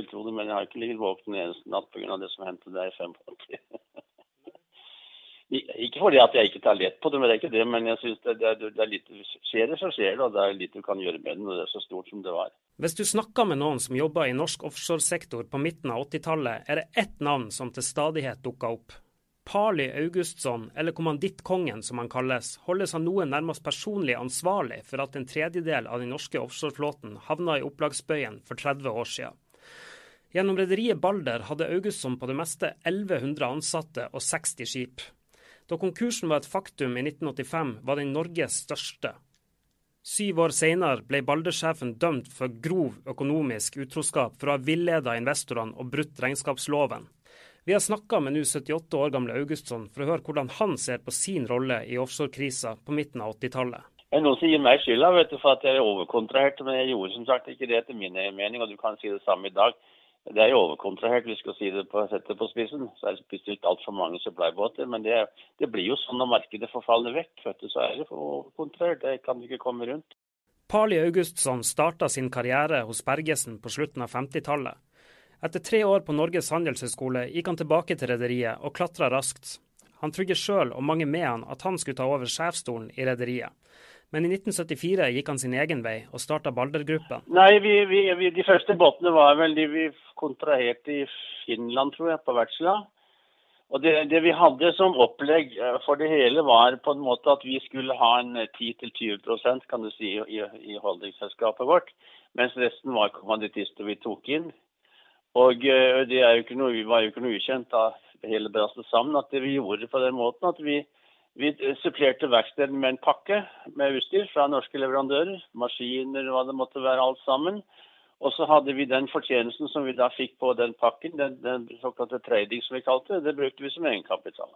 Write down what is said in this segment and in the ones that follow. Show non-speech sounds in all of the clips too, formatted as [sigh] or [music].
vil tro det, men jeg har ikke ligget våken en eneste natt pga. det som hendte der i 85. Ikke fordi at jeg ikke tar lett på det, men det er ikke det. Men jeg synes det, det, det, er litt, skjer det, så skjer det. Og det er litt du kan gjøre med det når det er så stort som det var. Hvis du snakker med noen som jobber i norsk offshoresektor på midten av 80-tallet, er det ett navn som til stadighet dukker opp. Parli Augustsson, eller Kommandittkongen som han kalles, holdes av noen nærmest personlig ansvarlig for at en tredjedel av den norske offshoreflåten havna i opplagsbøyen for 30 år siden. Gjennom rederiet Balder hadde Augustsson på det meste 1100 ansatte og 60 skip. Da konkursen var et faktum i 1985, var den Norges største. Syv år senere ble Balder-sjefen dømt for grov økonomisk utroskap for å ha villeda investorene og brutt regnskapsloven. Vi har snakka med nå 78 år gamle Augustsson for å høre hvordan han ser på sin rolle i offshorekrisa på midten av 80-tallet. Er noen gir meg skylda for at jeg er overkontrahert, men jeg gjorde som sagt ikke det etter min mening, og du kan si det samme i dag. Det er jo overkontrahert, vi skal si det på, sette på spissen. Så er det bestilt altfor mange supplybåter. Men det, det, blir jo sånn når markedet forfaller vekk, vet så er det overkontrahert. Det kan du ikke komme rundt. Pali Augustsson starta sin karriere hos Bergesen på slutten av 50-tallet. Etter tre år på Norges handelshøyskole gikk han tilbake til rederiet og klatra raskt. Han trodde sjøl og mange med han at han skulle ta over sjefsstolen i rederiet. Men i 1974 gikk han sin egen vei og starta Balder-gruppen. Nei, vi, vi, vi, de første båtene var vel de vi kontraherte i Finland, tror jeg, på Wärtsilä. Og det, det, vi hadde som opplegg eh, for det hele, var på en måte at vi skulle ha en 10-20% kan du si, i, i holdningsselskapet vårt. Mens resten var kommanditister vi tok inn. Og eh, det jo noe, var jo ikke noe ukjent da hele brastet sammen at det vi gjorde på den måten at vi vi supplerte verkstedet med en pakke med utstyr fra norske leverandører. Maskiner, hva det måtte være, alt sammen. Og så hadde vi den fortjenesten som vi da fikk på den pakken, den, den såkalte trading som vi kalte det, det brukte vi som egenkapital.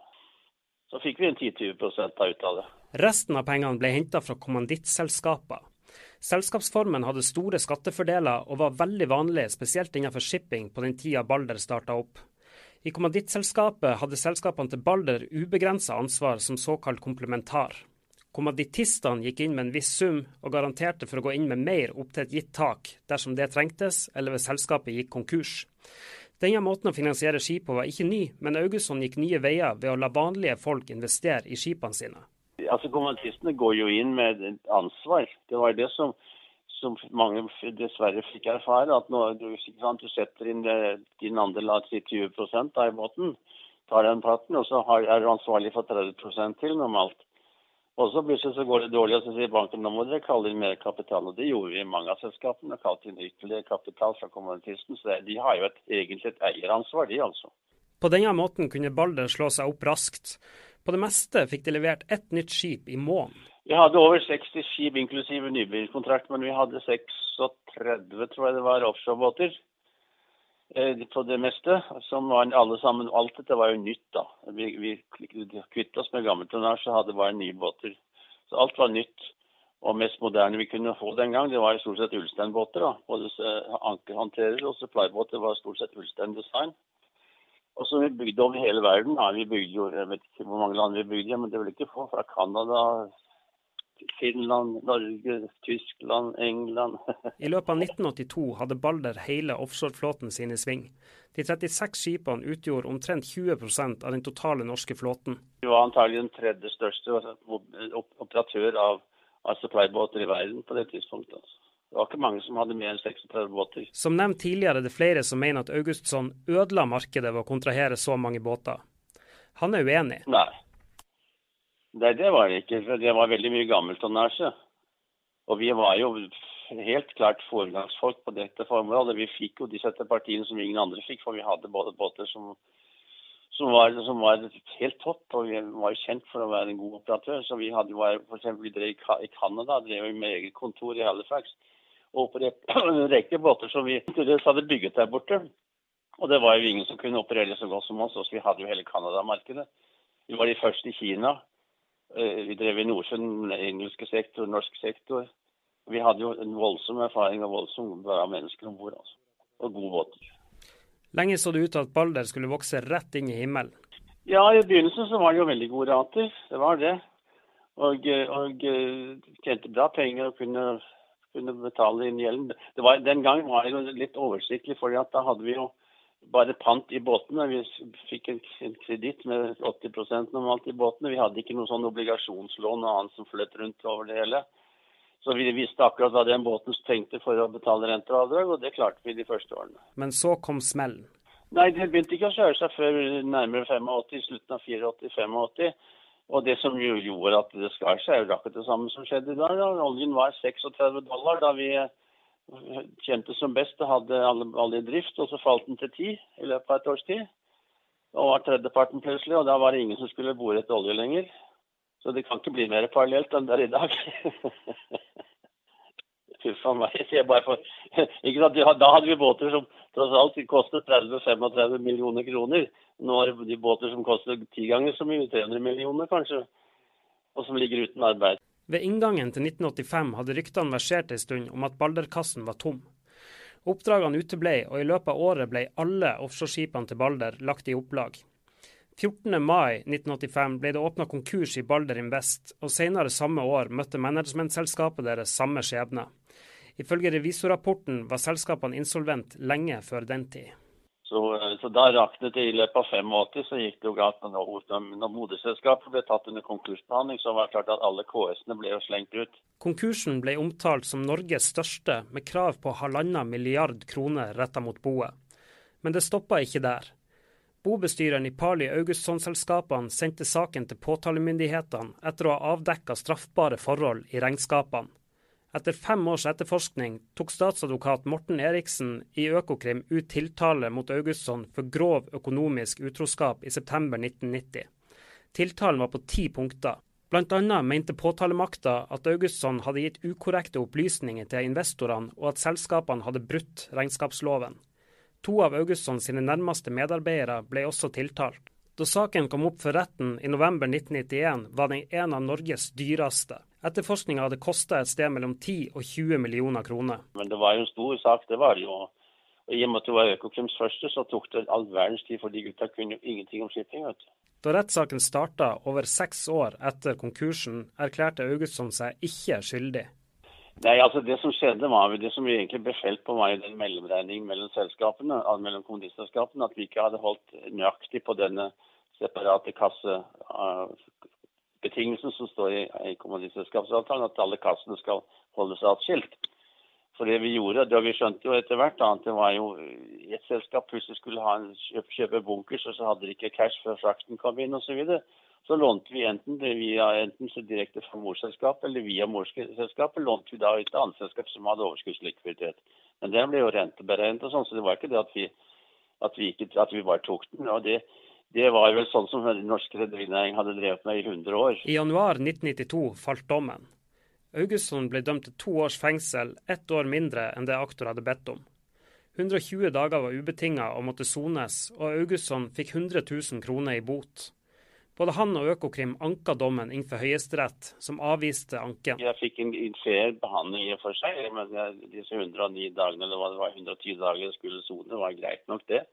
Så fikk vi en 10-20 ut av det. Resten av pengene ble henta fra kommandittselskaper. Selskapsformen hadde store skattefordeler og var veldig vanlig, spesielt innenfor shipping på den tida Balder starta opp. I kommandittselskapet hadde selskapene til Balder ubegrensa ansvar som såkalt komplementar. Kommandittistene gikk inn med en viss sum, og garanterte for å gå inn med mer opp til et gitt tak, dersom det trengtes, eller hvis selskapet gikk konkurs. Denne måten å finansiere skip på var ikke ny, men Augusson gikk nye veier ved å la vanlige folk investere i skipene sine. Altså Kommanditistene går jo inn med ansvar. Det var det som som mange dessverre fikk erfare, at når du, sant, du setter inn det, din andel av 20 da, i båten, tar den platten, og så er du ansvarlig for 30% til normalt. Og så plutselig så går det dårlig, og så sier banken nå må dere kalle inn mer kapital. Og det gjorde vi i mange av selskapene. Kalte inn ytterligere kapital fra kommunitisten. Så de har jo et, egentlig et eieransvar, de altså. På denne måten kunne Balder slå seg opp raskt. På det meste fikk de levert ett nytt skip i måneden. Vi hadde over 60 skip inklusive nybyggkontrakt, men vi hadde 36, tror jeg det var, offshorebåter eh, på det meste. Som var alle sammen, Alt dette var jo nytt, da. Vi, vi kvittet oss med gammel tonnasje hadde bare nye båter. Så alt var nytt. Og mest moderne vi kunne få den gang, det var stort sett Ulstein-båter. da. Både ankerhåndterer og supplybåter var stort sett Ulstein-design. Og så vi bygde over hele verden. Da. vi bygde jo, Jeg vet ikke hvor mange land vi bygde, men det vil ikke få fra Canada, Finland, Norge, Tyskland, England. [laughs] I løpet av 1982 hadde Balder hele offshoreflåten sin i sving. De 36 skipene utgjorde omtrent 20% av den totale norske flåten. Vi var antagelig den tredje største operatør av, av supplybåter i verden på det tidspunktet. Altså. Det var ikke mange som hadde mer enn 36 båter. Som nevnt tidligere er det flere som mener at Augustsson ødela markedet ved å kontrahere så mange båter. Han er uenig. Nei. Nei, det var det ikke. for Det var veldig mye gammeltonnasje. Og vi var jo helt klart foregangsfolk på dette formålet. Vi fikk jo disse partiene som ingen andre fikk, for vi hadde både båter som, som, var, som var, helt topp. Og vi var jo kjent for å være en god operatør. Så vi hadde jo f.eks. vi drev i Canada, drev med eget kontor i Halifax. Og opererte [clears throat] en rekke båter som vi hadde bygget der borte. Og det var jo ingen som kunne operere så godt som oss. Så vi hadde jo hele Canada-markedet. Vi var de første i Kina. Eh, vi drev i Nordsjøen, engelske sektor, norsk sektor. Vi hadde jo en voldsom erfaring og voldsom bra mennesker om bord. Altså. Og gode båter. Lenge så det ut til at Balder skulle vokse rett inn i himmelen? Ja, i begynnelsen så var det jo veldig gode rater. Det var det. Og, og tjente bra penger og kunne kunne betale inn gjelden. Det var, den gangen var det jo litt oversiktlig, for da hadde vi jo bare pant i båtene. Vi fikk en, en kreditt med 80% normalt i båtene. Vi hadde ikke noe sånn obligasjonslån og annet som fløt rundt over det hele. Så vi visste akkurat hva den båten trengte for å betale renter og avdrag, og det klarte vi de første årene. Men så kom smellen. Nei, det begynte ikke å kjøre seg før nærmere 85, slutten av 84-85. Og det som jo gjorde at det skar seg, er jo akkurat det samme som skjedde i dag. Da. Oljen var 36 dollar da vi kjente som best og hadde alle, alle i drift, og så falt den til ti i løpet av et års tid. Og var tredjeparten plutselig, og da var det ingen som skulle bore etter olje lenger. Så det kan ikke bli mer parallelt enn det er i dag. [laughs] Fy meg. Jeg bare for? [laughs] Da hadde vi båter som tross alt kostet 30-35 millioner kroner. Nå er det de båter som koster ti ganger så mye, 300 millioner kanskje, og som ligger uten arbeid. Ved inngangen til 1985 hadde ryktene versert en stund om at Balderkassen var tom. Oppdragene uteblei, og i løpet av året ble alle offshoreskipene til Balder lagt i opplag. 14. mai 1985 ble det åpna konkurs i Balder Invest, og senere samme år møtte managementselskapet deres samme skjebne. Ifølge revisorrapporten var selskapene insolvent lenge før den tid. Så, så, da raknet det i løpet av 85, så gikk det jo galt når moderselskapet ble tatt under konkursbehandling. Så var det klart at alle KS-ene ble jo slengt ut. Konkursen ble omtalt som Norges største, med krav på halvannen milliard kroner retta mot boet. Men det stoppa ikke der. Bobestyreren i Pali Augustsson-selskapene sendte saken til påtalemyndighetene etter å ha avdekka straffbare forhold i regnskapene. Etter fem års etterforskning tok statsadvokat Morten Eriksen i Økokrim ut tiltale mot Augustsson for grov økonomisk utroskap i september 1990. Tiltalen var på ti punkter. Bl.a. mente påtalemakta at Augustsson hadde gitt ukorrekte opplysninger til investorene, og at selskapene hadde brutt regnskapsloven. To av Augustsson sine nærmeste medarbeidere ble også tiltalt. Da saken kom opp for retten i november 1991, var den en av Norges dyreste. Etterforskninga hadde kosta et sted mellom 10 og 20 millioner kroner. Men det var jo en stor sak, det var det jo. I og med at det var Økokrims første, så tok det all verdens tid, for de gutta kunne jo ingenting om shipping. vet du. Da rettssaken starta over seks år etter konkursen, erklærte Augustsson seg ikke skyldig. Nei, altså Det som skjedde var det som vi egentlig ble felt på, var jo den mellomregningen mellom selskapene, mellom kommunistselskapene. At vi ikke hadde holdt nøyaktig på denne separate kasse, betingelsen som står i, i kommunistselskapsavtalen, at alle kassene skal holdes atskilt. For det vi gjorde, da vi skjønte jo etter hvert at det var jo et selskap plutselig skulle ha en kjøpe, kjøpe bunkers, og så hadde de ikke cash før frakten kom inn osv. Så, videre. så lånte vi enten via enten direkte fra morselskapet eller via morselskapet lånte vi da et annet selskap som hadde overskuddslikviditet. Men det ble jo renteberegnet og sånn, så det var ikke det at vi, at vi, ikke, at vi bare tok den. og det det var vel sånn som den norske rederinæringen hadde drevet med i 100 år. I januar 1992 falt dommen. Augustsson ble dømt til to års fengsel, ett år mindre enn det aktor hadde bedt om. 120 dager var ubetinga og måtte sones, og Augustsson fikk 100 000 kroner i bot. Både han og Økokrim anka dommen innenfor Høyesterett, som avviste anken. Jeg fikk en fair behandling i og for seg, men disse 109 dagene, eller hva det var, 110 dager skulle sone, var greit nok det.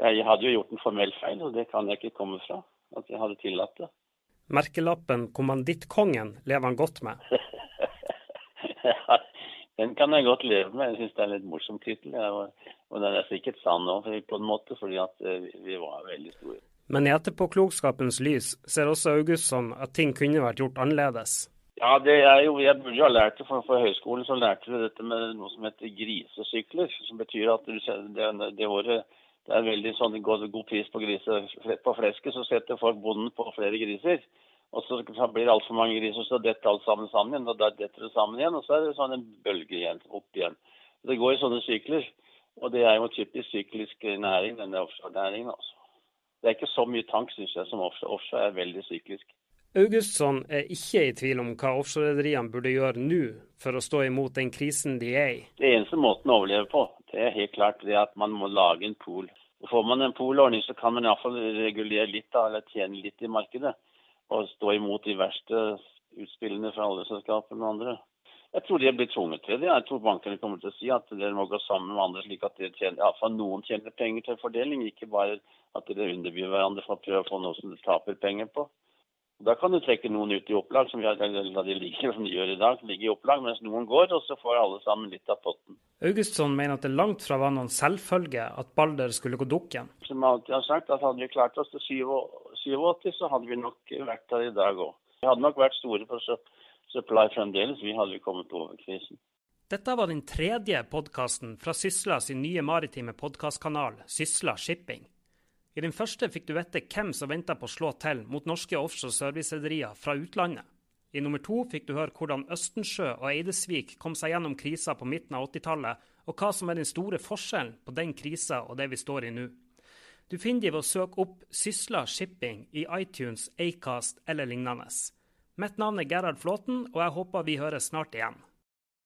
Jeg hadde jo gjort en formell feil, og det kan jeg ikke komme fra. At jeg hadde tillatt det. Merkelappen 'Kommandittkongen' lever han godt med? ja, [laughs] den kan jeg godt leve med. Jeg syns det er en litt morsom tittel. Og den er sikkert sann òg, på en måte, fordi eh, vi var veldig store. Men i etterpåklokskapens lys ser også Augustsson at ting kunne vært gjort annerledes. Ja, det er jo, jeg burde jo ha lært det. For, for høyskolen så lærte vi dette med noe som heter grisesykler. Som betyr at det, det året det er veldig sånn god, god pris på, grise, på flesket, så setter folk bonden på flere griser. Og så blir det altfor mange griser, så detter alt sammen sammen igjen. Og da detter det sammen igjen, og så er det sånn en bølge igjen, opp igjen. Det går i sånne sykler. Og det er jo typisk syklisk næring, denne offshorenæringen. Altså. Det er ikke så mye tank, syns jeg, som offshore. Offshore er veldig syklisk. Augustsson er ikke i tvil om hva offshorerederiene burde gjøre nå for å stå imot den krisen de er i. Det eneste måten å overleve på, det er helt klart det at man må lage en pool. Får man en polordning, så kan man iallfall regulere litt, da, eller tjene litt i markedet. Og stå imot de verste utspillene fra oljeselskapene og andre. Jeg tror de er blitt tvunget til det. Jeg tror bankene kommer til å si at dere må gå sammen med andre, slik at tjener, iallfall noen tjener penger til fordeling. Ikke bare at dere underbyr hverandre for å prøve å få noe som dere taper penger på. Da kan du trekke noen ut i opplag, som vi har, eller de ligger som de gjør i dag, ligger i opplag, mens noen går, og så får alle sammen litt av potten. Augustsson mener at det langt fra var noen selvfølge at Balder skulle gå dukken. Som jeg alltid har sagt, at hadde vi klart oss til 87, så hadde vi nok vært der i dag òg. Vi hadde nok vært store for supply fremdeles, vi hadde kommet over krisen. Dette var den tredje podkasten fra Sysla sin nye maritime podkastkanal, Sysla Shipping. I den første fikk du vite hvem som venta på å slå til mot norske offshore servicerederier fra utlandet. I nummer to fikk du høre hvordan Østensjø og Eidesvik kom seg gjennom krisa på midten av 80-tallet, og hva som er den store forskjellen på den krisa og det vi står i nå. Du finner de ved å søke opp Sysla Shipping i iTunes, Acast eller lignende. Mitt navn er Gerhard Flåten, og jeg håper vi høres snart igjen.